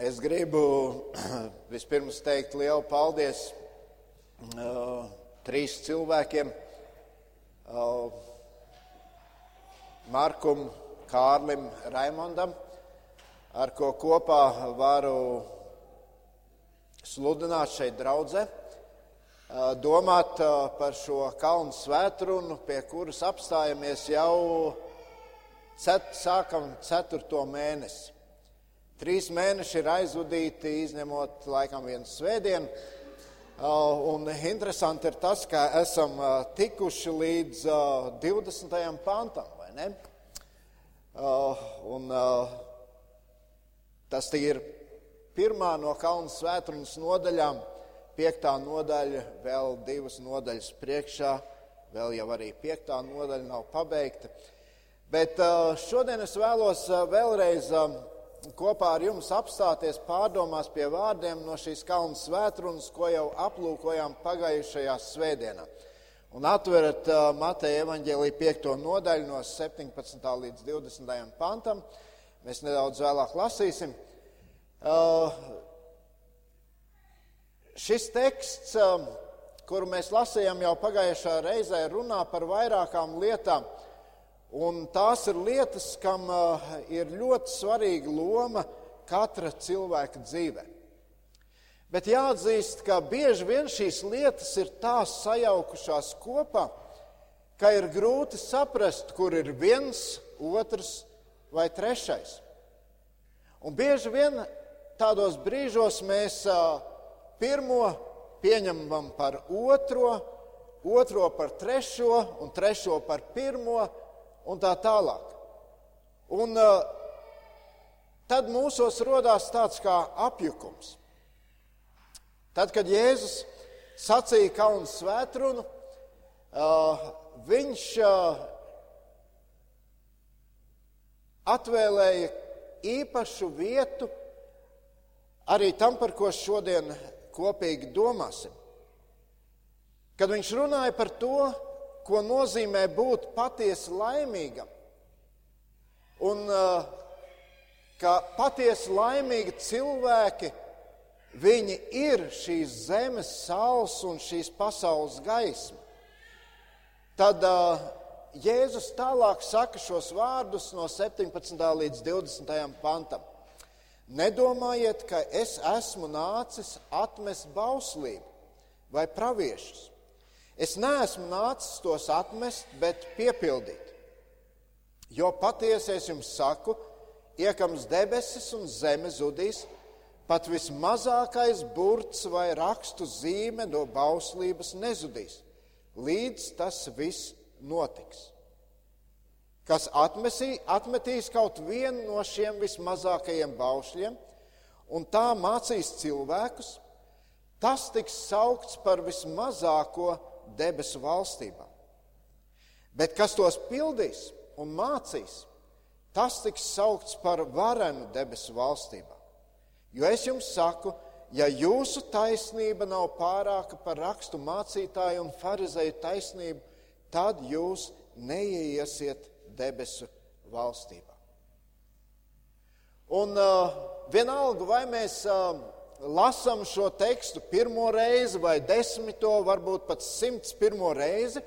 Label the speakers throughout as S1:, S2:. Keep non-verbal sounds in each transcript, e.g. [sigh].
S1: Es gribu [clears throat] vispirms teikt lielu paldies uh, trīs cilvēkiem. Uh, Markum, Kārlim, Raimondam, ar ko kopā varu sludināt šeit draudzē, uh, domāt uh, par šo kalnu svētrunu, pie kuras apstājamies jau cet, sākam ceturto mēnesi. Trīs mēneši ir aizvadīti, izņemot laikam vienu svētdienu. Un interesanti ir tas, ka esam tikuši līdz 20. pantam, vai ne? Un tas ir pirmā no Kalnu svētrunas nodaļām, piektā nodaļa, vēl divas nodaļas priekšā, vēl jau arī piektā nodaļa nav pabeigta. Bet šodien es vēlos vēlreiz kopā ar jums apstāties pārdomās pie vārdiem no šīs kalnu svētrunas, ko jau aplūkojām pagājušajā svētdienā. Un atverat uh, Mateja evaņģēlī 5. nodaļu no 17. līdz 20. pantam. Mēs nedaudz vēlāk lasīsim. Uh, šis teksts, uh, kuru mēs lasījām jau pagājušā reizē, runā par vairākām lietām. Un tās ir lietas, kam uh, ir ļoti svarīga loma katra cilvēka dzīvē. Bet jāatzīst, ka bieži vien šīs lietas ir tā sajaukušās kopā, ka ir grūti saprast, kur ir viens, otrs vai trešais. Un bieži vien tādos brīžos mēs uh, pirmo pieņemam par otro, otro par trešo un trešo par pirmo un tā tālāk. Un uh, tad mūsos rodās tāds kā apjukums. Tad, kad Jēzus sacīja kaunu svētrunu, uh, viņš uh, atvēlēja īpašu vietu arī tam, par ko šodien kopīgi domāsim. Kad viņš runāja par to, ko nozīmē būt patiesi laimīgam. Un uh, ka patiesi laimīgi cilvēki, viņi ir šīs zemes, saules un šīs pasaules gaisma. Tad uh, Jēzus tālāk saka šos vārdus no 17. līdz 20. pantam. Nedomājiet, ka es esmu nācis atmest bauslību vai praviešus. Es neesmu nācis tos atmest, bet piepildīt. Jo patiesi es jums saku, iekams debesis un zeme zudīs, pat vismazākais burts vai rakstu zīme no bauslības nezudīs, līdz tas viss notiks. Kas atmesī, atmetīs kaut vienu no šiem vismazākajiem baušļiem un tā mācīs cilvēkus, tas tiks saukts par vismazāko debesu valstībā. Bet kas tos pildīs un mācīs, tas tiks saukts par varenu debesu valstībā. Jo es jums saku, ja jūsu taisnība nav pārāka par rakstu mācītāju un farizēju taisnību, tad jūs neieiesiet debesu valstībā. Un uh, vienalga, vai mēs uh, lasām šo tekstu pirmo reizi, vai desmito, varbūt pat simts pirmo reizi,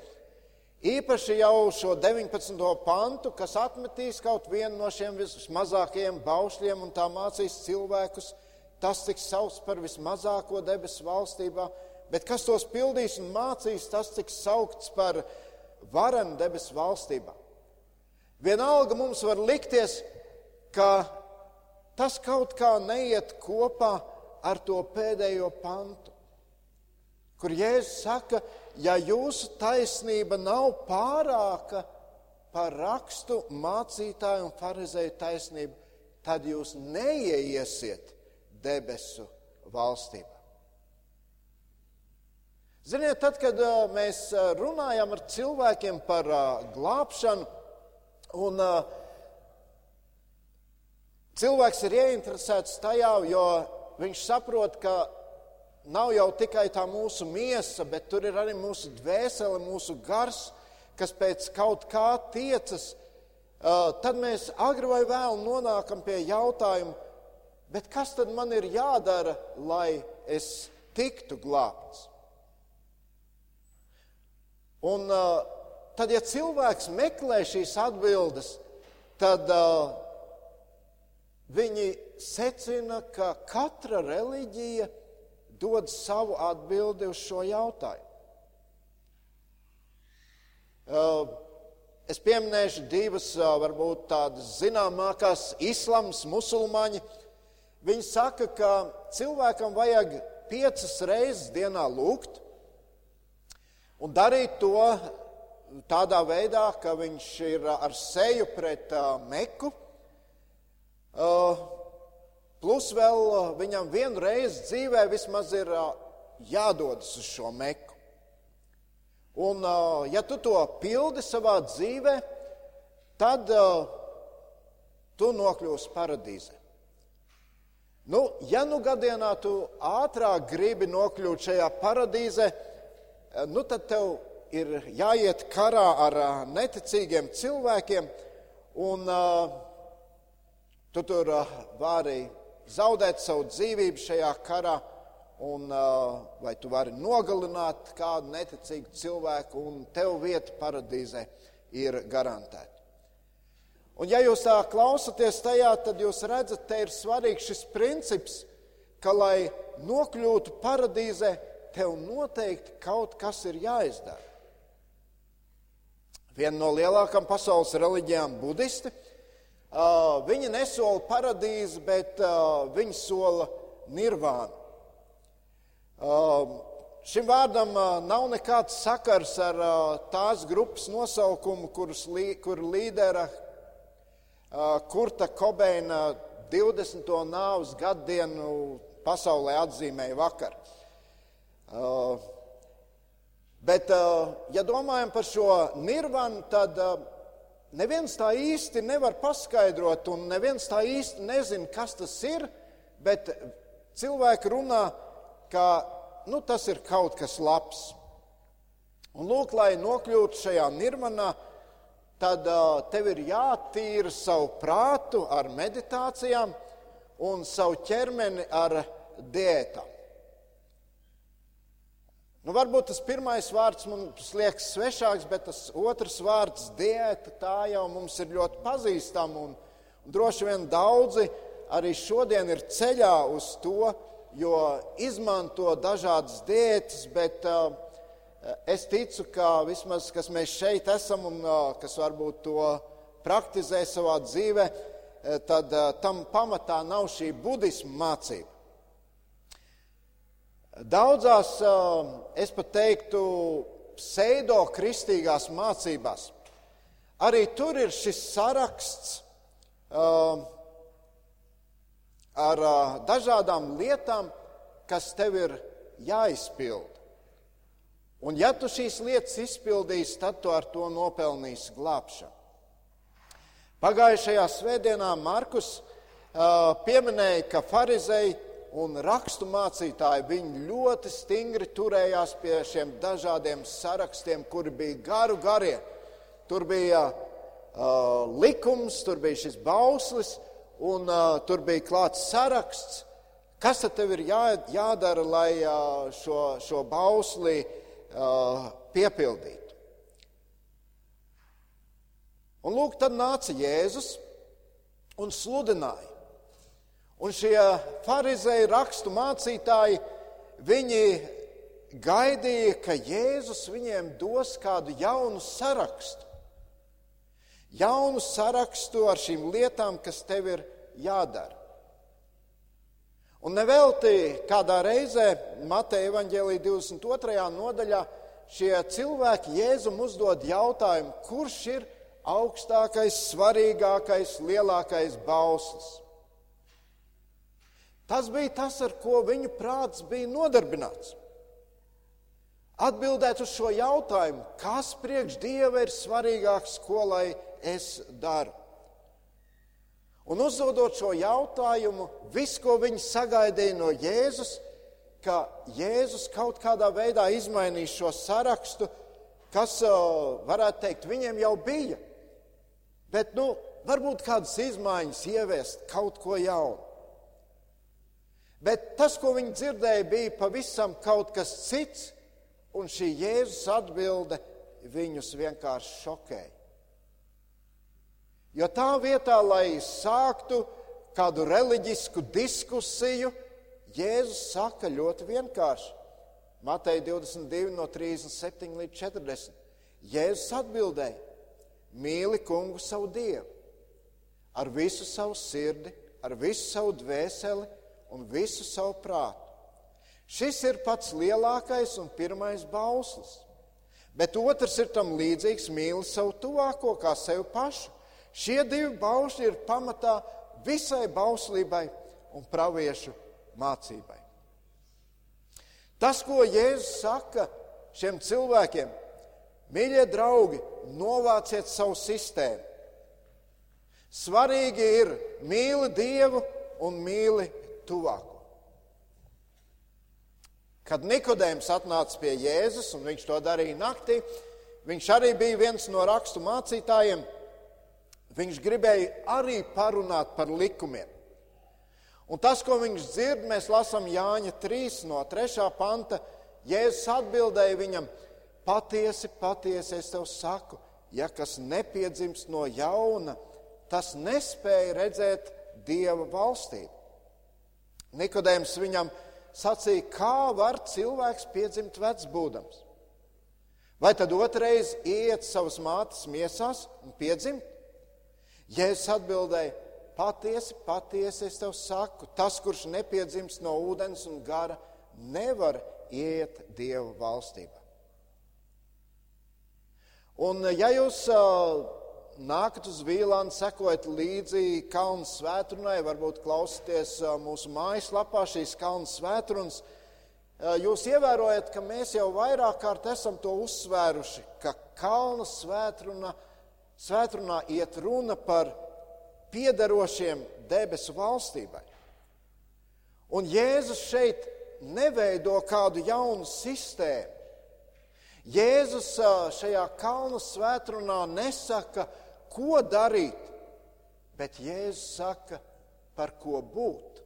S1: īpaši jau šo 19. pantu, kas atmetīs kaut vienu no šiem vismazākajiem baušļiem un tā mācīs cilvēkus, tas tiks saucts par vismazāko debesu valstībā, bet kas tos pildīs un mācīs, tas tiks saukts par varenu debesu valstībā. Vienalga mums var likties, ka tas kaut kā neiet kopā ar to pēdējo pantu, kur Jēzus saka, ja jūsu taisnība nav pārāka par rakstu mācītāju un farizēju taisnību, tad jūs neieiesiet debesu valstībā. Ziniet, tad, kad mēs runājam ar cilvēkiem par glābšanu, un cilvēks ir ieinteresēts tajā, jo viņš saprot, ka nav jau tikai tā mūsu miesa, bet tur ir arī mūsu dvēsele, mūsu gars, kas pēc kaut kā tiecas. Tad mēs agri vai vēlu nonākam pie jautājuma, bet kas tad man ir jādara, lai es tiktu glābts? Un tad, ja cilvēks meklē šīs atbildes, tad uh, viņi secina, ka katra reliģija dod savu atbildi uz šo jautājumu. Uh, es pieminēšu divas, uh, varbūt tādas zināmākās, islāms, musulmaņi. Viņi saka, ka cilvēkam vajag piecas reizes dienā lūgt, un darīt to tādā veidā, ka viņš ir ar seju pret uh, meku. Uh, plus vēl uh, viņam vienu reizi dzīvē vismaz ir uh, jādodas uz šo meku. Un, ja tu to pildi savā dzīvē, tad tu nokļūsi paradīzē. Nu, ja nu gadienā tu ātrāk gribi nokļūt šajā paradīzē, Eh, nu tad tev ir jāiet karā ar eh, neticīgiem cilvēkiem, un uh, tu tur uh, vari zaudēt savu dzīvību šajā karā, un, uh, vai tu vari nogalināt kādu neticīgu cilvēku, un tev vieta paradīzē ir garantēta. Un, ja jūs tā klausaties tajā, tad jūs redzat, te ir svarīgs šis princips, ka, lai nokļūtu paradīzē, tev noteikti kaut kas ir jāizdara. Viena no lielākām pasaules reliģijām, budisti, viņi nesola paradīzi, bet viņi sola nirvānu. Šim vārdam nav nekāds sakars ar tās grupas nosaukumu, kuras kur līdera Kurta Kobeina 20. nāves gaddienu pasaulē atzīmēja vakar. Uh, bet, uh, ja domājam par šo nirvanu, tad uh, neviens tā īsti nevar paskaidrot, un neviens tā īsti nezina, kas tas ir. Bet cilvēki runā, ka nu, tas ir kaut kas labs. Un lūk, lai nokļūtu šajā nirvanā, tad uh, tev ir jātīra savu prātu ar meditācijām un savu ķermeni ar diētām. Nu, varbūt tas pirmais vārds mums liekas svešāks, bet tas otrs vārds, diēta, tā jau mums ir ļoti pazīstama. Un, un droši vien daudzi arī šodien ir ceļā uz to, jo izmanto dažādas diētas, bet uh, es ticu, ka vismaz, kas mēs šeit esam un uh, kas varbūt to praktizē savā dzīvē, uh, tad uh, tam pamatā nav šī budisma mācība. Daudzās, es pat teiktu, pseido-kristīgās mācībās arī tur ir šis saraksts ar dažādām lietām, kas tev ir jāizpild. Un, ja tu šīs lietas izpildīsi, tad tu ar to nopelnīsi glābšanu. Pagājušajā svētdienā Markus uh, pieminēja, ka farizēji un rakstu mācītāji viņi ļoti stingri turējās pie šiem dažādiem sarakstiem, kuri bija garu garie. Tur bija uh, likums, tur bija šis bauslis, un uh, tur bija klāts saraksts. Kas tad ir jā, jādara, lai uh, šo, šo bausli uh, piepildītu? Un lūk, tad nāca Jēzus un sludināja. Un šie farizēji rakstu mācītāji, viņi gaidīja, ka Jēzus viņiem dos kādu jaunu sarakstu. Jaunu sarakstu ar šīm lietām, kas tev ir jādara. Un nevelti kādā reizē Mateja evaņģēlī 22. nodaļā šie cilvēki Jēzum uzdod jautājumu, kurš ir augstākais, svarīgākais, lielākais bauslis. Tas bija tas, ar ko viņu prāts bija nodarbināts. Atbildēt uz šo jautājumu, kas priekš Dieva ir svarīgāks, ko lai es daru. Un uzdodot šo jautājumu, viss, ko viņi sagaidīja no Jēzus, ka Jēzus kaut kādā veidā izmainīs šo sarakstu, kas, varētu teikt, viņiem jau bija. Bet, nu, varbūt kādas izmaiņas ieviest, kaut ko jaunu. Bet tas, ko viņi dzirdēja, bija pavisam kaut kas cits, un šī Jēzus atbilde viņus vienkārši šokēja. Jo tā vietā, lai sāktu kādu reliģisku diskusiju, Jēzus saka ļoti vienkārši. Matei 22, no 37 līdz 40. Jēzus atbildēja: Mīli kungu savu dievu, ar visu savu sirdi, ar visu savu dvēseli un visu savu prātu. Šis ir pats lielākais un pirmais bauslis. Bet otrs ir tam līdzīgs mīli savu tuvāko kā sevi pašu. Šie divi baušļi ir pamatā visai bauslībai un praviešu mācībai. Tas, ko Jēzus saka šiem cilvēkiem, mīļie draugi, novāciet savu sistēmu. Svarīgi ir mīli Dievu un mīli tuvāko. Kad Nikodējums atnāca pie Jēzus, un viņš to darīja naktī, viņš arī bija viens no rakstu mācītājiem. Viņš gribēja arī parunāt par likumiem. Un tas, ko viņš dzird, mēs lasām Jāņa 3 no 3. panta. Jēzus atbildēja viņam: Patiesi, patiesi es tev saku, ja kas nepiedzimst no jauna, tas nespēja redzēt Dieva valstību. Nikodējums viņam sacīja, kā var cilvēks piedzimt vecs būdams? Vai tad otrreiz iet savas mātes miesās un piedzimt? Jēzus atbildēja, Patiesi, patiesi es tev saku, tas, kurš nepiedzimst no ūdens un gara, nevar iet Dieva valstībā. Un, ja jūs uh, nākat uz Vīlānu, sekojat līdzi kalnu svētrunai, varbūt klausieties mūsu mājaslapā šīs kalnu svētrunas, jūs ievērojat, ka mēs jau vairāk kārt esam to uzsvēruši, ka kalnu svētruna, svētrunā iet runa par piederošiem debesu valstībai. Un Jēzus šeit neveido kādu jaunu sistēmu. Jēzus šajā kalnu svētrunā nesaka, ko darīt, bet Jēzus saka, par ko būt.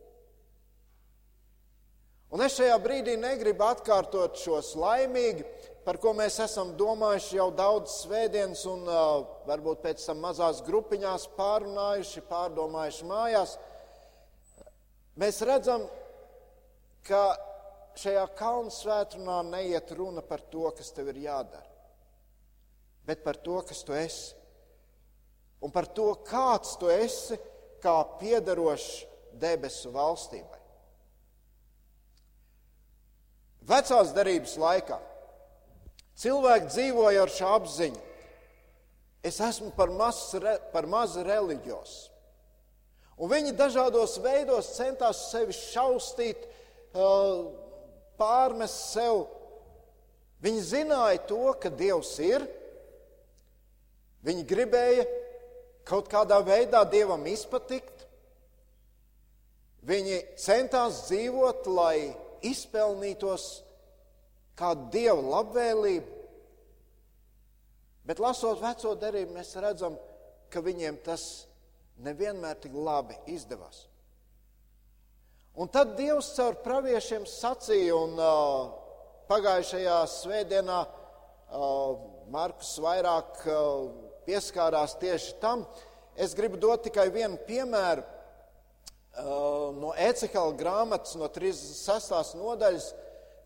S1: Un es šajā brīdī negribu atkārtot šos laimīgi par ko mēs esam domājuši jau daudz svētdienas un uh, varbūt pēc tam mazās grupiņās pārunājuši, pārdomājuši mājās, mēs redzam, ka šajā kalnu svētrunā neiet runa par to, kas tev ir jādara, bet par to, kas tu esi. Un par to, kāds tu esi, kā piedarošs debesu valstībai. Vecās darības laikā Cilvēki dzīvoja ar šo apziņu. Es esmu par maz, par maz reliģijos. Un viņi dažādos veidos centās sevi šaustīt, pārmest sev. Viņi zināja to, ka Dievs ir. Viņi gribēja kaut kādā veidā Dievam izpatikt. Viņi centās dzīvot, lai izpelnītos kādu dievu labvēlību. Bet lasot veco derību, mēs redzam, ka viņiem tas nevienmēr tik labi izdevās. Un tad Dievs caur praviešiem sacīja, un uh, pagājušajā svētdienā uh, Markus vairāk uh, pieskārās tieši tam. Es gribu dot tikai vienu piemēru uh, no Ecehela grāmatas, no 36. nodaļas.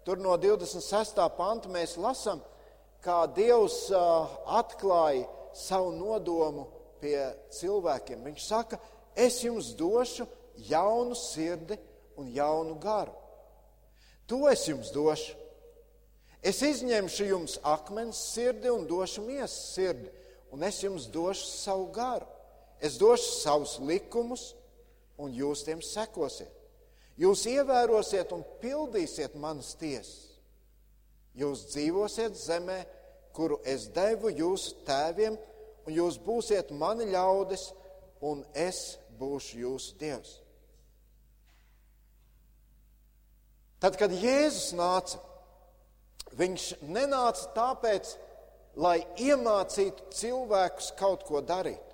S1: Tur no 26. panta mēs lasām, kā Dievs atklāja savu nodomu pie cilvēkiem. Viņš saka, es jums došu jaunu sirdi un jaunu garu. To es jums došu. Es izņemšu jums akmens sirdi un došu miesas sirdi, un es jums došu savu garu. Es došu savus likumus, un jūs tiem sekosiet. Jūs ievērosiet un pildīsiet manas tiesas. Jūs dzīvosiet zemē, kuru es devu jūsu tēviem, un jūs būsiet mani ļaudis, un es būšu jūsu dievs. Tad, kad Jēzus nāca, viņš nenāca tāpēc, lai iemācītu cilvēkus kaut ko darīt.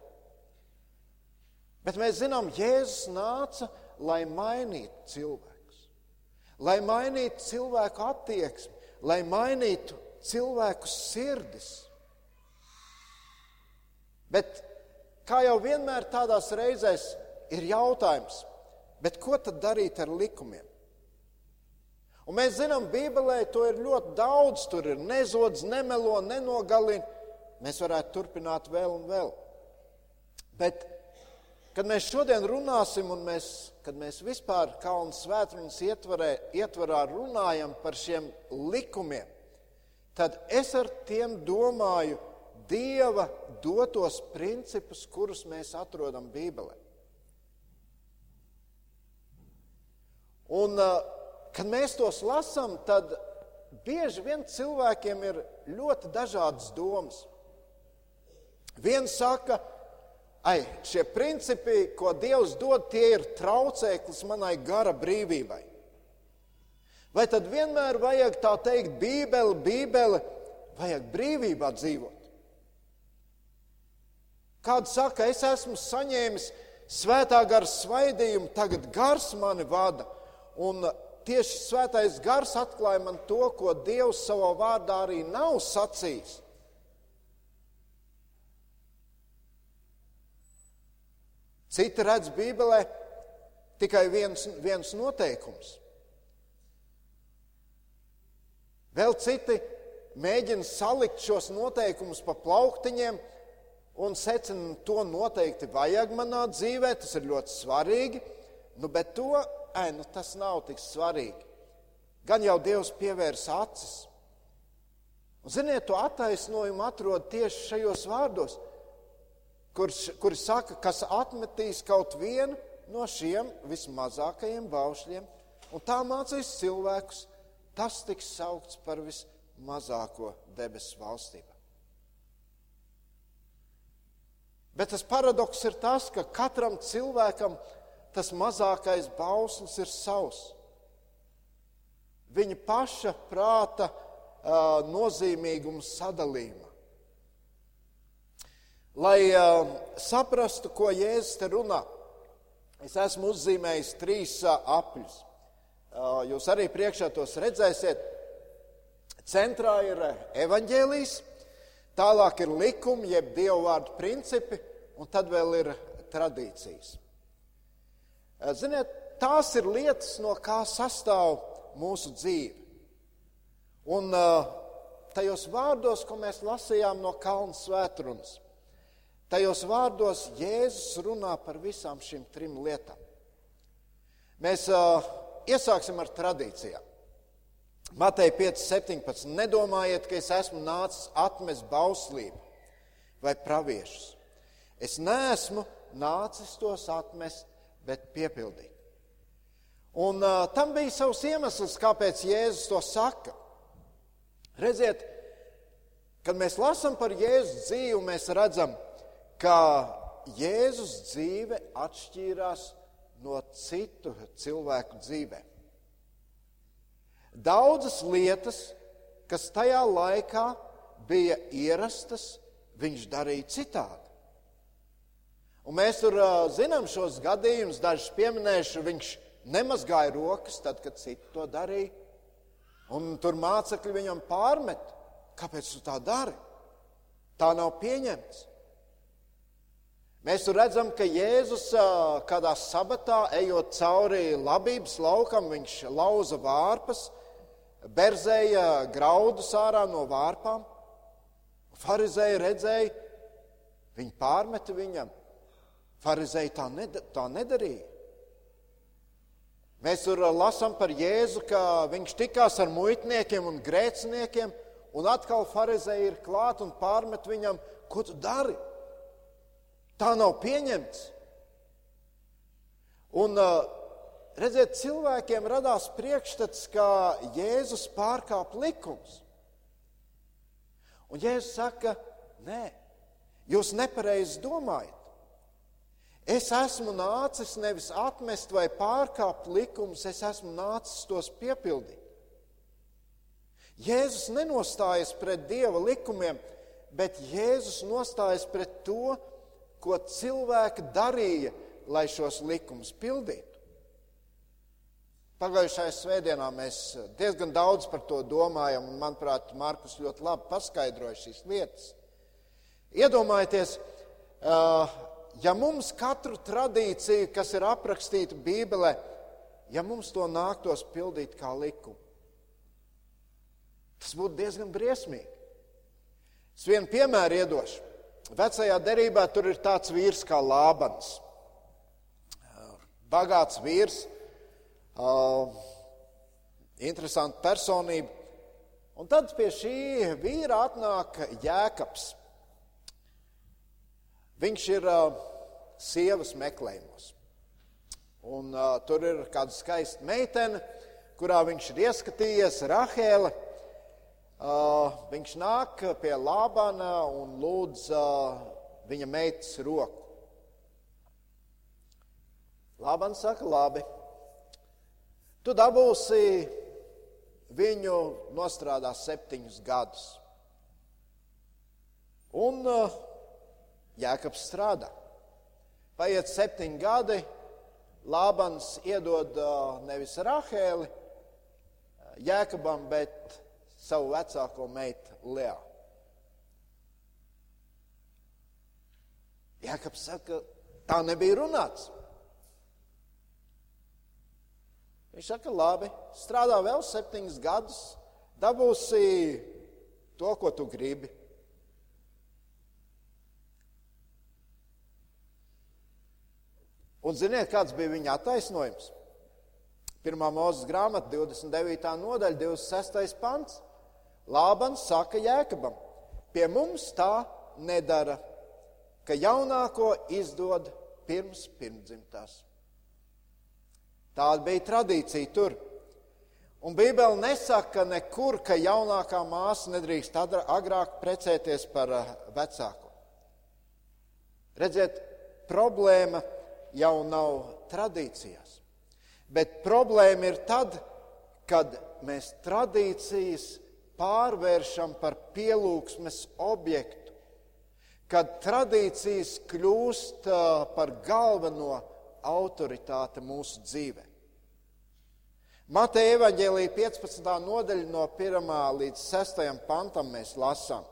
S1: Bet mēs zinām, Jēzus nāca, lai mainītu cilvēkus. lai mainītu cilvēku attieksmi, lai mainītu cilvēku sirdis. Bet, kā jau vienmēr tādās reizēs, ir jautājums, ko tad darīt ar likumiem? Un mēs zinām, Bībelē to ir ļoti daudz. Tur ir nezodz, nemelo, nenogalina. Mēs varētu turpināt vēl un vēl. Bet, kad mēs šodien runāsim, un mēs, kad mēs vispār Kalnu svētdienas ietvarā runājam par šiem likumiem, tad es ar tiem domāju Dieva dotos principus, kurus mēs atrodam Bībelē. Un, kad mēs tos lasām, tad bieži vien cilvēkiem ir ļoti dažādas domas. Viens saka, ai, šie principi, ko Dievs dod, tie ir traucēklis manai gara brīvībai. Vai tad vienmēr vajag tā teikt, Bībele, Bībele, vajag brīvībā dzīvot? Kāds saka, es esmu saņēmis svētā gara svaidījumu, tagad gars mani vada. Un tieši svētais gars atklāja man to, ko Dievs savā vārdā arī nav sacījis. Citi redz Bībelē tikai viens, viens noteikums. Vēl citi mēģina salikt šos noteikumus pa plauktiņiem un secina, to noteikti vajag manā dzīvē, tas ir ļoti svarīgi, nu, bet to, ai, nu, tas nav tik svarīgi. Gan jau Dievs pievērs acis. Un, ziniet, to attaisnojumu atrod tieši šajos vārdos kurš, kuri saka, kas atmetīs kaut vienu no šiem vismazākajiem baušļiem, un tā mācīs cilvēkus, tas tiks saukts par vismazāko debesu valstību. Bet tas paradoks ir tas, ka katram cilvēkam tas mazākais bauslis ir savs. Viņa paša prāta uh, nozīmīguma sadalījuma. Lai uh, saprastu, ko Jēzus te runā, es esmu uzzīmējis trīs uh, apļus. Jūs arī priekšā tos redzēsiet. Centrā ir evaņģēlijs, tālāk ir likumi, jeb dievu vārdu principi, un tad vēl ir tradīcijas. Uh, ziniet, tās ir lietas, no kā sastāv mūsu dzīve. Un uh, tajos vārdos, ko mēs lasījām no Kalnu svētrunas, Tajos vārdos Jēzus runā par visām šīm trim lietām. Mēs uh, iesāksim ar tradīcijām. Mateja 5,17. Nedomājiet, ka es esmu nācis atmest bauslību vai praviešus. Es neesmu nācis tos atmest, bet piepildīt. Un uh, tam bija savs iemesls, kāpēc Jēzus to saka. Redziet, kad mēs lasām par Jēzus dzīvi, mēs redzam, ka Jēzus dzīve atšķīrās no citu cilvēku dzīvēm. Daudzas lietas, kas tajā laikā bija ierastas, viņš darīja citādi. Un mēs tur uh, zinām šos gadījumus, dažus pieminēšu. Viņš nemazgāja rokas, tad, kad citi to darīja. Un tur mācekļi viņam pārmet, kāpēc tu tā dari? Tā nav pieņemts. Mēs redzam, ka Jēzus kādā sabatā, ejot cauri labības laukam, viņš lauza vārpas, berzēja graudus ārā no vārpām. Pharizēji redzēja, viņi pārmeta viņam. Pharizēji tā, ned tā nedarīja. Mēs tur lasām par Jēzu, ka viņš tikās ar muitniekiem un grēciniekiem, un atkal Pharizēji ir klāt un pārmet viņam, ko tu dari? Tā nav pieņemts. Un, redziet, cilvēkiem radās priekšstats, ka Jēzus pārkāp likums. Un Jēzus saka, nē, jūs nepareizi domājat. Es esmu nācis nevis atmest vai pārkāpt likumus, es esmu nācis tos piepildīt. Jēzus nenostājas pret Dieva likumiem, bet Jēzus nostājas pret to, ko cilvēki darīja, lai šos likumus pildītu. Pagājušajā svētdienā mēs diezgan daudz par to domājam, un, manuprāt, Markus ļoti labi paskaidroja šīs lietas. Iedomājieties, ja mums katru tradīciju, kas ir aprakstīta Bībelē, ja mums to nāktos pildīt kā likumu, tas būtu diezgan briesmīgi. Es vienu piemēru iedošu. Vecajā derībā tur ir tāds vīrs kā Lābans. Bagāts vīrs, uh, interesanta personība. Un tad pie šī vīra atnāk Jēkabs. Viņš ir uh, sievas meklējumos. Un, uh, tur ir kāda skaista meitene, kurā viņš ir ieskatījies, Rahēla. Uh, viņš nāk pie Lābana un lūdz uh, viņa meitas roku. Lābans saka, labi, tu dabūsi viņu nostrādāt septiņus gadus. Un uh, Jēkabs strādā. Paiet septiņi gadi, Lābans iedod nevis Rahēli Jēkabam, bet savu vecāko meitu Leo. Jēkabs saka, tā nebija runāts. Viņš saka, labi, strādā vēl septiņus gadus, dabūsi to, ko tu gribi. Un ziniet, kāds bija viņa attaisnojums? Pirmā mūzes grāmata, 29. nodaļa, 26. pants. Lābans saka Jēkabam, pie mums tā nedara, ka jaunāko izdod pirms pirmdzimtās. Tāda bija tradīcija tur. Un Bībele nesaka nekur, ka jaunākā māsa nedrīkst agrāk precēties par eh, vecāko. Redziet, problēma jau nav tradīcijās, bet problēma ir tad, kad mēs tradīcijas pārvēršam par pielūgsmes objektu, kad tradīcijas kļūst par galveno autoritāti mūsu dzīvē. Mateja evaņģēlīja 15. nodaļa no 1. līdz 6. pantam mēs lasām.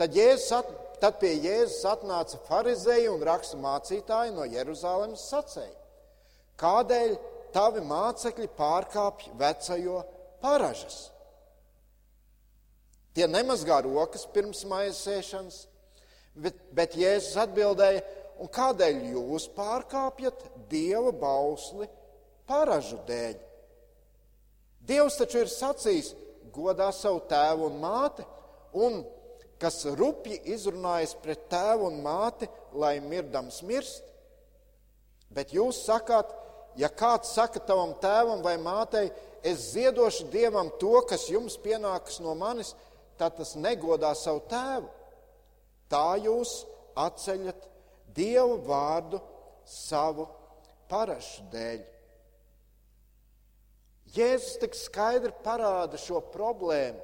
S1: Tad, Jēzus tad pie Jēzus atnāca farizēji un rakstu mācītāji no Jeruzalemes sacēja. Kādēļ tavi mācekļi pārkāpj vecajo paražas? Tie nemazgā rokas pirms maizes ēšanas, bet, bet Jēzus atbildēja, un kādēļ jūs pārkāpjat Dieva bausli paražu dēļ? Dievs taču ir sacījis, godā savu tēvu un māti, un kas rupji izrunājas pret tēvu un māti, lai mirdams mirst. Bet jūs sakāt, ja kāds saka tavam tēvam vai mātei, es ziedošu Dievam to, kas jums pienākas no manis, tad tas negodā savu tēvu. Tā jūs atceļat Dievu vārdu savu parašu dēļ. Jēzus tik skaidri parāda šo problēmu,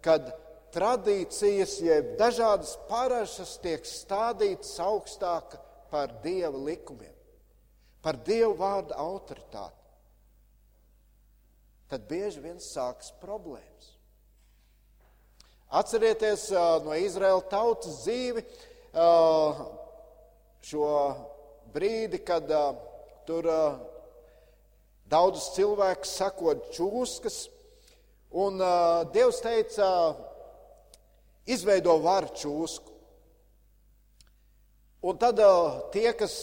S1: kad tradīcijas, jeb dažādas parašas tiek stādītas augstāk par Dieva likumiem, par Dieva vārdu autoritāti. Tad bieži vien sākas problēmas. Atcerieties no Izraēla tautas dzīvi šo brīdi, kad tur daudzus cilvēkus sakot čūskas, un Dievs teica, izveido varu čūsku. Un tad tie, kas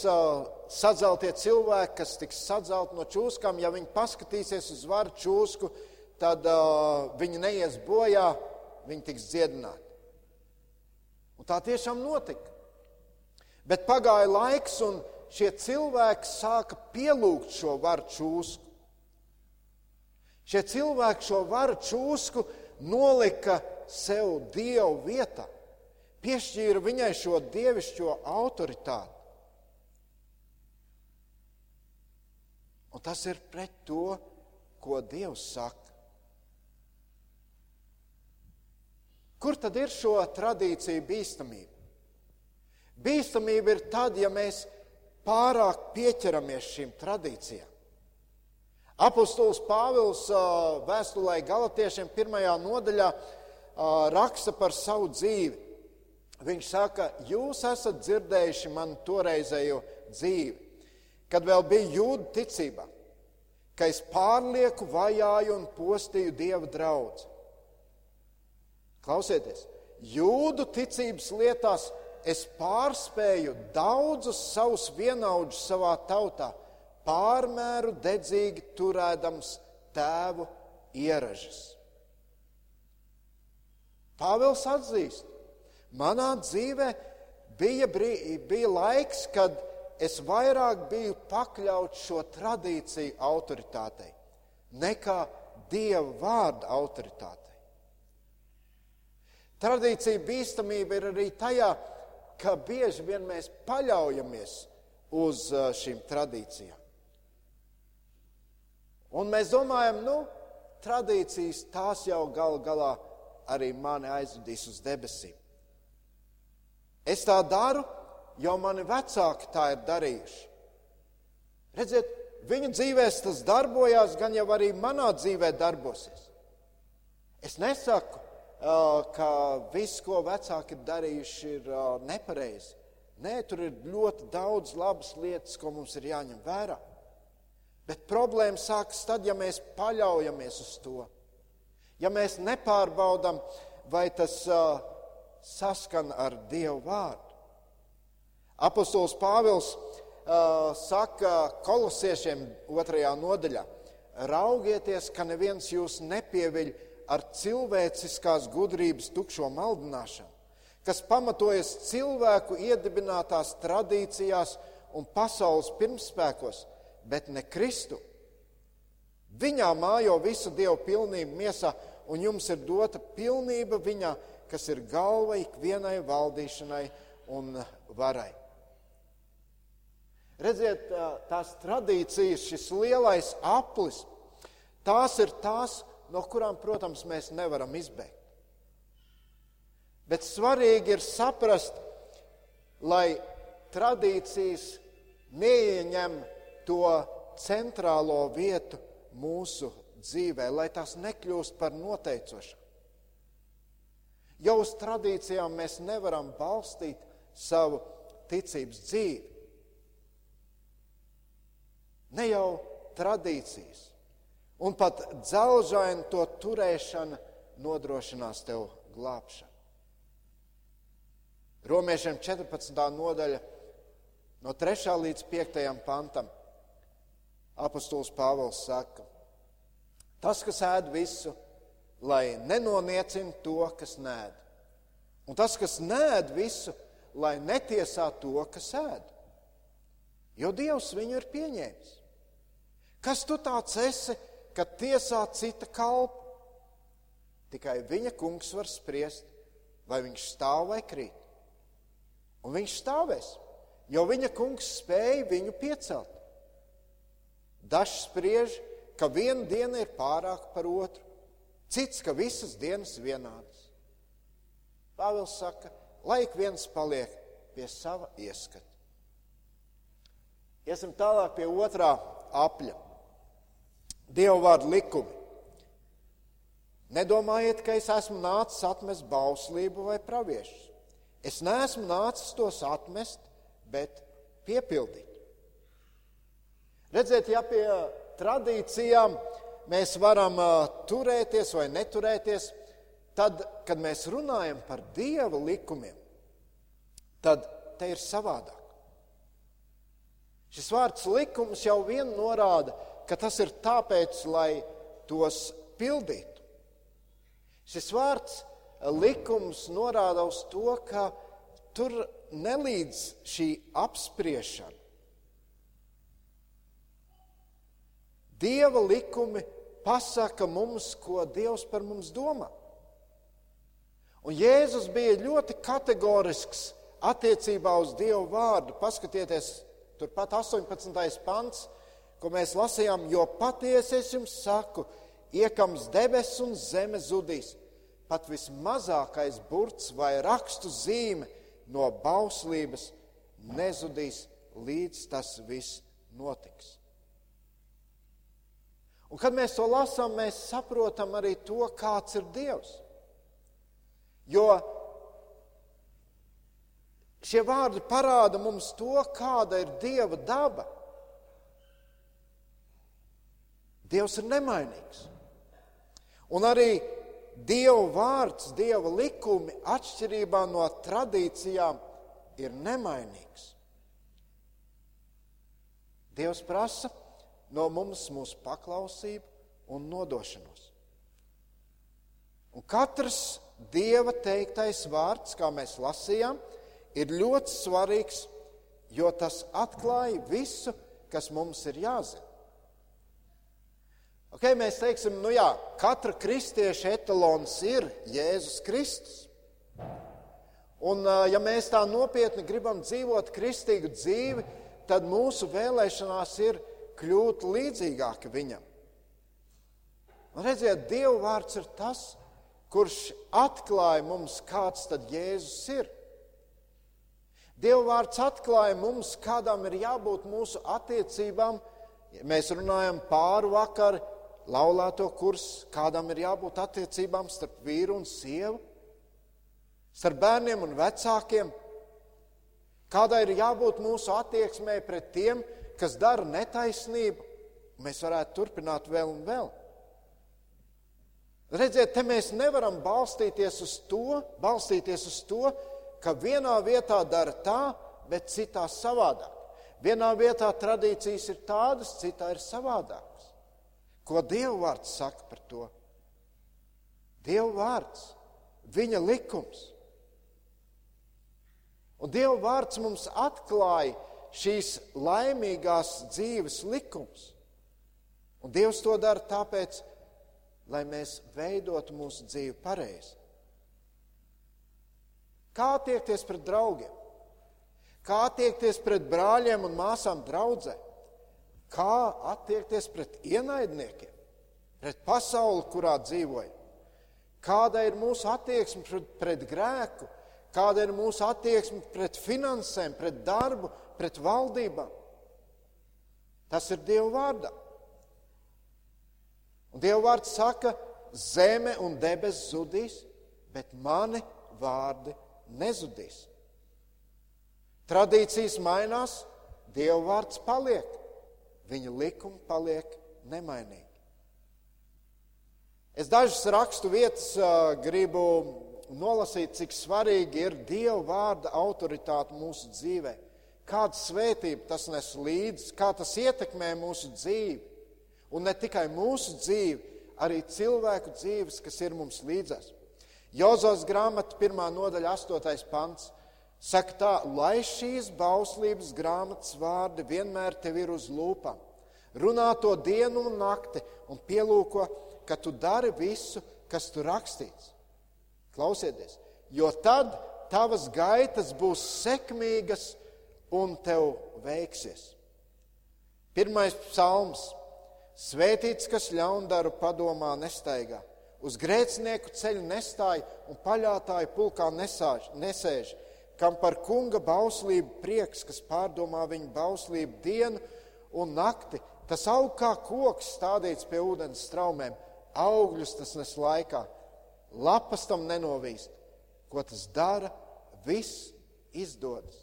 S1: sadzeltie cilvēki, kas tiks sadzelti no čūskām, ja viņi paskatīsies uz varu čūsku, tad viņi neies bojā, viņi tiks dziedināti. Un tā tiešām notika. Bet pagāja laiks, un šie cilvēki sāka pielūgt šo varu čūsku. Šie cilvēki šo varu čūsku nolika sev dievu vietā, piešķīra viņai šo dievišķo autoritāti. Un tas ir pret to, ko Dievs saka. Kur tad ir šo tradīciju bīstamība? Bīstamība ir tad, ja mēs pārāk pieķeramies šīm tradīcijām. Apostols Pāvils vēstulē Galatiešiem pirmajā nodaļā raksta par savu dzīvi. Viņš saka, jūs esat dzirdējuši manu toreizējo dzīvi, kad vēl bija jūda ticībā, ka es pārlieku vajāju un postīju Dieva draugu. Klausieties, jūdu ticības lietās es pārspēju daudzus savus vienaudžus savā tautā, pārmēru dedzīgi turēdams tēvu ieražas. Pāvils atzīst, manā dzīvē bija, brī, bija laiks, kad es vairāk biju pakļauts šo tradīciju autoritātei nekā Dieva vārda autoritātei. Tradīcija bīstamība ir arī tajā, ka bieži vien mēs paļaujamies uz uh, šīm tradīcijām. Un mēs domājam, nu, tradīcijas tās jau gal galā arī mani aizvedīs uz debesīm. Es tā daru, jo mani vecāki tā ir darījuši. Redziet, viņu dzīvēs tas darbojās, gan jau arī manā dzīvē darbosies. Es nesaku, ka viss, ko vecāki ir darījuši, ir nepareizi. Nē, tur ir ļoti daudz labas lietas, ko mums ir jāņem vērā. Bet problēma sākas tad, ja mēs paļaujamies uz to. Ja mēs nepārbaudām, vai tas uh, saskan ar Dievu vārdu. Apostols Pāvils uh, saka kolosiešiem otrajā nodaļā: Raugieties, ka neviens jūs nepieviļ ar cilvēciskās gudrības tukšo maldināšanu, kas pamatojas cilvēku iedibinātās tradīcijās un pasaules pirmspēkos, bet ne Kristu. Viņā mājo visu dievu pilnību miesā, un jums ir dota pilnība viņā, kas ir galva ikvienai valdīšanai un varai. Redziet, tās tradīcijas, šis lielais aplis, tās ir tās, no kurām, protams, mēs nevaram izbēgt. Bet svarīgi ir saprast, lai tradīcijas neieņem to centrālo vietu mūsu dzīvē, lai tās nekļūst par noteicošām. Jau uz tradīcijām mēs nevaram balstīt savu ticības dzīvi. Ne jau tradīcijas, un pat dzelžaina to turēšana nodrošinās tev glābšanu. Romiešiem 14. nodaļa, no 3. līdz 5. pantam, apostols Pāvils saka, Tas, kas ēd visu, lai nenoniecina to, kas nēd. Un tas, kas nēd visu, lai netiesā to, kas ēd. Jo Dievs viņu ir pieņēmis. Kas tu tāds esi, kad tiesā cita kalpu? Tikai viņa kungs var spriest, vai viņš stāv vai krīt. Un viņš stāvēs, jo viņa kungs spēja viņu piecelt. Dažs spriež, ka viena diena ir pārāka par otru, cits, ka visas dienas vienādas. Pāvils saka, lai ik viens paliek pie sava ieskata. Iesim tālāk pie otrā apļa. Dieva vārdu likumi. Nedomājiet, ka es esmu nācis atmest bauslību vai praviešus. Es neesmu nācis tos atmest, bet piepildīt. Redziet, ja pie tradīcijām mēs varam turēties vai neturēties, tad, kad mēs runājam par dieva likumiem, tad te ir savādāk. Šis vārds likums jau vien norāda, ka tas ir tāpēc, lai tos pildītu. Šis vārds likums norāda uz to, ka tur nelīdz šī apspriešana. Dieva likumi pasaka mums, ko Dievs par mums domā. Un Jēzus bija ļoti kategorisks attiecībā uz Dievu vārdu. Paskatieties, turpat 18. pants, ko mēs lasījām, jo patiesi es jums saku, iekams debesis un zeme zudīs. Pat vismazākais burts vai rakstu zīme no bauslības nezudīs, līdz tas viss notiks. Un, kad mēs to lasām, mēs saprotam arī to, kāds ir Dievs. Jo šie vārdi parāda mums to, kāda ir Dieva daba. Dievs ir nemainīgs. Un arī Dieva vārds, Dieva likumi atšķirībā no tradīcijām ir nemainīgs. Dievs prasa no mums mūsu paklausību un nodošanos. Un katrs Dieva teiktais vārds, kā mēs lasījām, ir ļoti svarīgs, jo tas atklāja visu, kas mums ir jāzina. Okay, mēs teiksim, nu jā, katra kristieša etalons ir Jēzus Kristus. Un, ja mēs tā nopietni gribam dzīvot kristīgu dzīvi, tad mūsu vēlēšanās ir kļūt līdzīgāki viņam. Un redziet, Dieva vārds ir tas, kurš atklāja mums, kāds tad Jēzus ir. Dieva vārds atklāja mums, kādām ir jābūt mūsu attiecībām. Mēs runājam pāri vakar laulāto kurs, kādam ir jābūt attiecībām starp vīru un sievu, starp bērniem un vecākiem, kādai ir jābūt mūsu attieksmē pret tiem, kas dara netaisnību. Mēs varētu turpināt vēl un vēl. Redziet, te mēs nevaram balstīties uz to, balstīties uz to, ka vienā vietā dara tā, bet citā savādāk. Vienā vietā tradīcijas ir tādas, citā ir savādāk. Ko Dieva vārds saka par to? Dieva vārds, viņa likums. Un Dieva vārds mums atklāja šīs laimīgās dzīves likums. Un Dievs to dara tāpēc, lai mēs veidotu mūsu dzīvi pareizi. Kā attiekties pret draugiem? Kā attiekties pret brāļiem un māsām draudzē? kā attiekties pret ienaidniekiem, pret pasauli, kurā dzīvojam. Kāda ir mūsu attieksme pret, pret grēku, kāda ir mūsu attieksme pret finansēm, pret darbu, pret valdībām. Tas ir Dieva vārdā. Un Dieva vārds saka, zeme un debesis zudīs, bet mani vārdi nezudīs. Tradīcijas mainās, Dieva vārds paliek viņa likumi paliek nemainīgi. Es dažas rakstu vietas gribu nolasīt, cik svarīgi ir Dieva vārda autoritāte mūsu dzīvē. Kāda svētība tas nes līdzi, kā tas ietekmē mūsu dzīvi. Un ne tikai mūsu dzīvi, arī cilvēku dzīves, kas ir mums līdzās. Jozos grāmata, pirmā nodaļa, astotais pants. Saka tā, lai šīs bauslības grāmatas vārdi vienmēr tev ir uz lūpām. Runā to dienu un nakti un pielūko, ka tu dari visu, kas tur rakstīts. Klausieties, jo tad tavas gaitas būs sekmīgas un tev veiksies. Pirmais psalms - Svētīts, kas ļaundaru padomā nestaigā, uz grēcinieku ceļu nestāja un paļātāju pulkā nesāž, nesēž kam par kunga bauslību prieks, kas pārdomā viņa bauslību dienu un nakti. Tas aug kā koks stādīts pie ūdens straumēm, augļus tas nes laikā, lapas tam nenovīst. Ko tas dara, viss izdodas.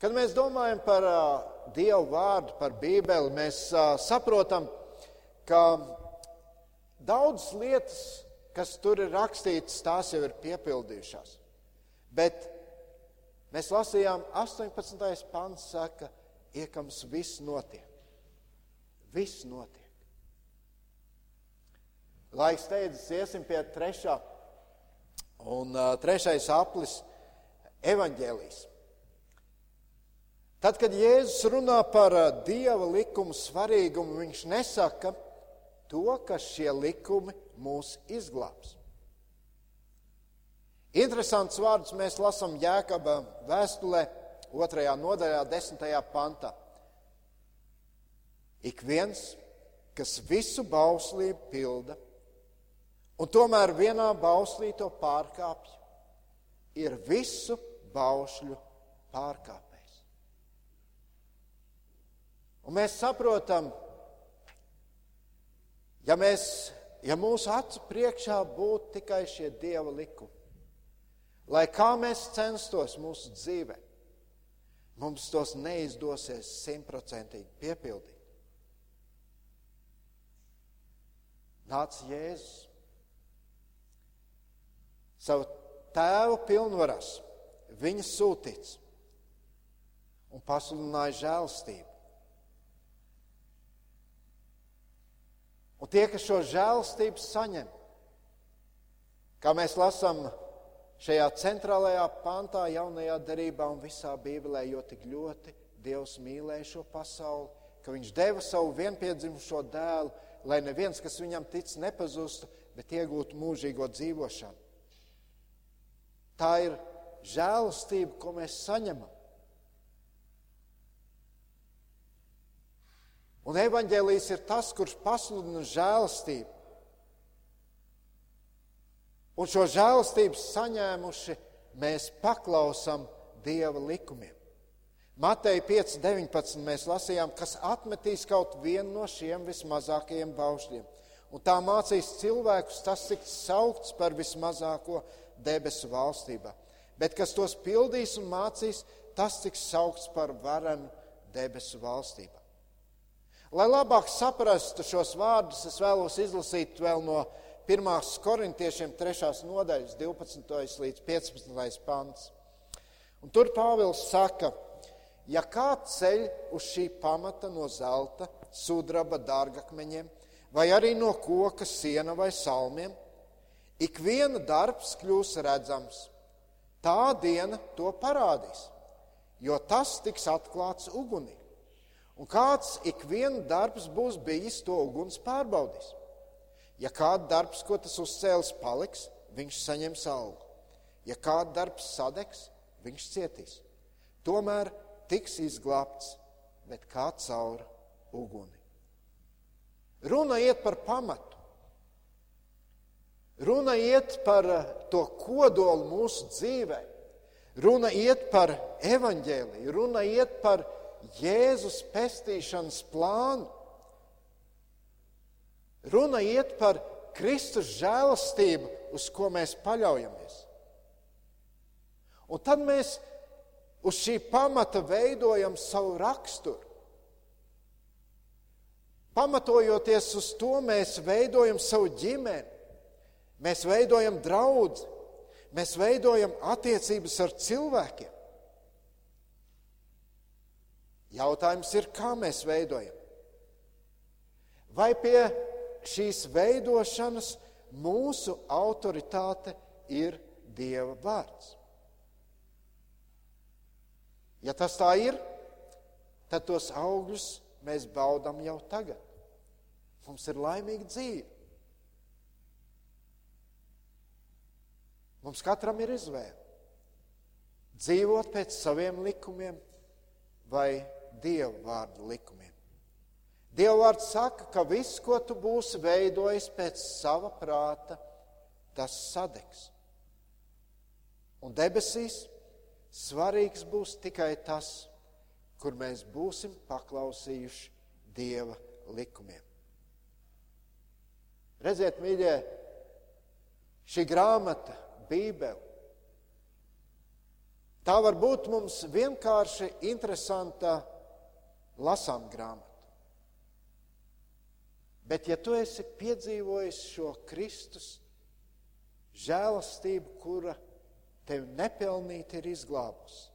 S1: Kad mēs domājam par uh, Dievu vārdu, par Bībeli, mēs uh, saprotam, ka daudzas lietas kas tur ir rakstīts, tās jau ir piepildījušās. Bet mēs lasījām 18. pants, saka, iekams viss notiek. Viss notiek. Laiks steidzas, iesim pie trešā. Un uh, trešais aplis - evaņģēlijs. Tad, kad Jēzus runā par Dieva likumu svarīgumu, viņš nesaka to, ka šie likumi mūs izglābs. Interesants vārds mēs lasām Jēkabā vēstulē, otrajā nodaļā, desmitajā pantā. Ik viens, kas visu bauslību pilda, un tomēr vienā bauslī to pārkāpj, ir visu baušļu pārkāpējs. Un mēs saprotam, Ja, mēs, ja mūsu acu priekšā būtu tikai šie dieva likumi, lai kā mēs censtos mūsu dzīvē, mums tos neizdosies simtprocentīgi piepildīt. Nāca Jēzus savu tēvu pilnvaras, viņa sūtīts un pasludināja žēlstību. Un tie, kas šo žēlstību saņem, kā mēs lasām šajā centrālajā pantā, jaunajā derībā un visā Bībelē, jo tik ļoti Dievs mīlēja šo pasauli, ka Viņš deva savu vienpiedzimušo dēlu, lai neviens, kas viņam tic, nepazustu, bet iegūtu mūžīgo dzīvošanu. Tā ir žēlastība, ko mēs saņemam. Un evaņģēlijs ir tas, kurš pasludina žēlastību. Un šo žēlastību saņēmuši, mēs paklausām Dieva likumiem. Mateja 5.19. mēs lasījām, kas atmetīs kaut vienu no šiem vismazākajiem baušļiem. Un tā mācīs cilvēkus, tas tiks saukts par vismazāko debesu valstībā. Bet kas tos pildīs un mācīs, tas tiks saukts par varenu debesu valstībā. Lai labāk saprastu šos vārdus, es vēlos izlasīt vēl no 1. korintiešiem 3. nodaļas 12. līdz 15. pants. Un tur Pāvils saka, ja kāds ceļ uz šī pamata no zelta, sudraba, dārgakmeņiem, vai arī no koka, siena vai salmiem, ikviena darbs kļūs redzams. Tā diena to parādīs, jo tas tiks atklāts ugunī. Un kāds ikviena darbs būs bijis, to uguns pārbaudīs. Ja kāda darbs, ko tas uzcēlis, paliks, viņš saņems algu. Ja kāda darbs sadegs, viņš cietīs. Tomēr tiks izglābts, bet kā caur uguni. Runa iet par pamatu. Runa iet par eh, to kodolu mūsu dzīvē. Runa iet par evaņģēliju, runa iet par Jēzus pestīšanas plānu. Runa iet par Kristus žēlastību, uz ko mēs paļaujamies. Un tad mēs uz šī pamata veidojam savu raksturu. Pamatojoties uz to, mēs veidojam savu ģimeni. Mēs veidojam draugu, mēs veidojam attiecības ar cilvēkiem. Jautājums ir, kā mēs veidojam? Vai pie šīs veidošanas mūsu autoritāte ir Dieva vārds? Ja tas tā ir, tad tos augļus mēs baudām jau tagad. Mums ir laimīga dzīve. Mums katram ir izvēle. Dzīvot pēc saviem likumiem vai Dieva vārdu likumiem. Dieva vārds saka, ka viss, ko tu būsi veidojis pēc sava prāta, tas sadegs. Un debesīs svarīgs būs tikai tas, kur mēs būsim paklausījuši Dieva likumiem. Redziet, mīļie, šī grāmata Bībeli. Tā var būt mums vienkārši interesanta lasām grāmata. Bet, ja tu esi piedzīvojis šo Kristus žēlastību, kura tevi nepelnīti ir izglābusi,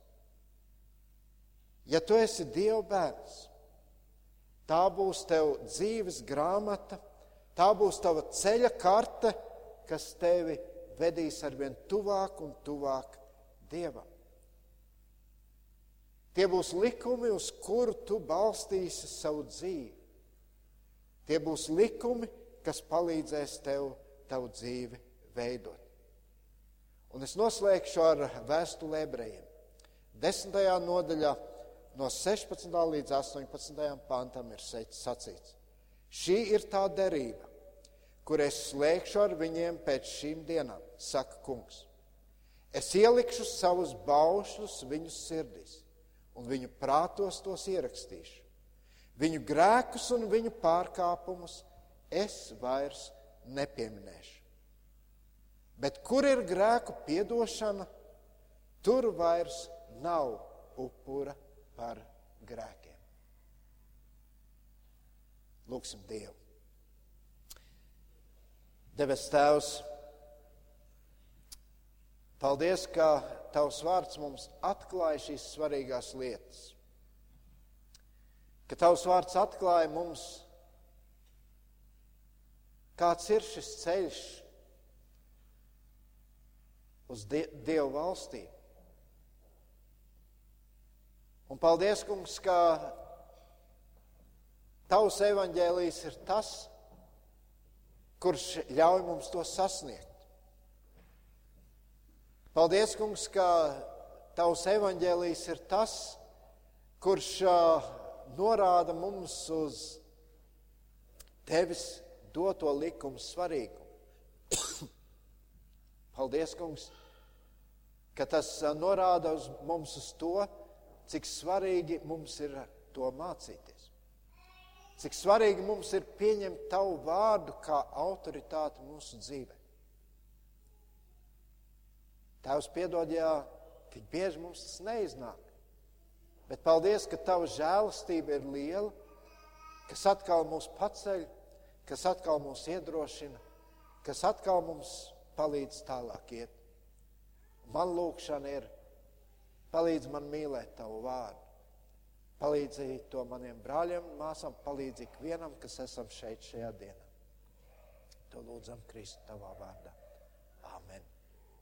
S1: ja tu esi Dieva bērns, tā būs tev dzīves grāmata, tā būs tava ceļa karte, kas tevi vedīs arvien tuvāk un tuvāk Dievam. Tie būs likumi, uz kuru tu balstīsi savu dzīvi. Tie būs likumi, kas palīdzēs tev tavu dzīvi veidot. Un es noslēgšu ar vēstuli ebrejiem. Desmitajā nodaļā no 16. līdz 18. pantam ir sacīts. Šī ir tā derība, kur es slēgšu ar viņiem pēc šīm dienām, saka kungs. Es ielikšu savus baušļus viņu sirdīs, un viņu prātos tos ierakstīšu. Viņu grēkus un viņu pārkāpumus es vairs nepieminēšu. Bet kur ir grēku piedošana, tur vairs nav upura par grēkiem. Lūksim Dievu. Debes Tēvs, paldies, ka Tavs vārds mums atklāja šīs svarīgās lietas. Ka Tavs vārds atklāja mums, kāds ir šis ceļš uz die Dievu valstību. Un paldies, kungs, ka Tavs evaņģēlijs ir tas, kurš ļauj mums to sasniegt. Paldies, kungs, ka Tavs evaņģēlijs ir tas, kurš norāda mums uz Tevis doto likumu svarīgumu. [coughs] Paldies, kungs, ka tas norāda uz mums uz to, cik svarīgi mums ir to mācīties. Cik svarīgi mums ir pieņemt tavu vārdu kā autoritāti mūsu dzīvē. Tēvs piedod, ja tik bieži mums tas neiznāk. Bet paldies, ka tava žēlastība ir liela, kas atkal mūs paceļ, kas atkal mūs iedrošina, kas atkal mums palīdz tālāk iet. Man lūkšana ir Palīdz man mīlēt tavu vārdu. Palīdzi to maniem brāļiem, māsām, palīdzi ikvienam, kas esam šeit šajā dienā. To lūdzam Kristu tavā vārdā.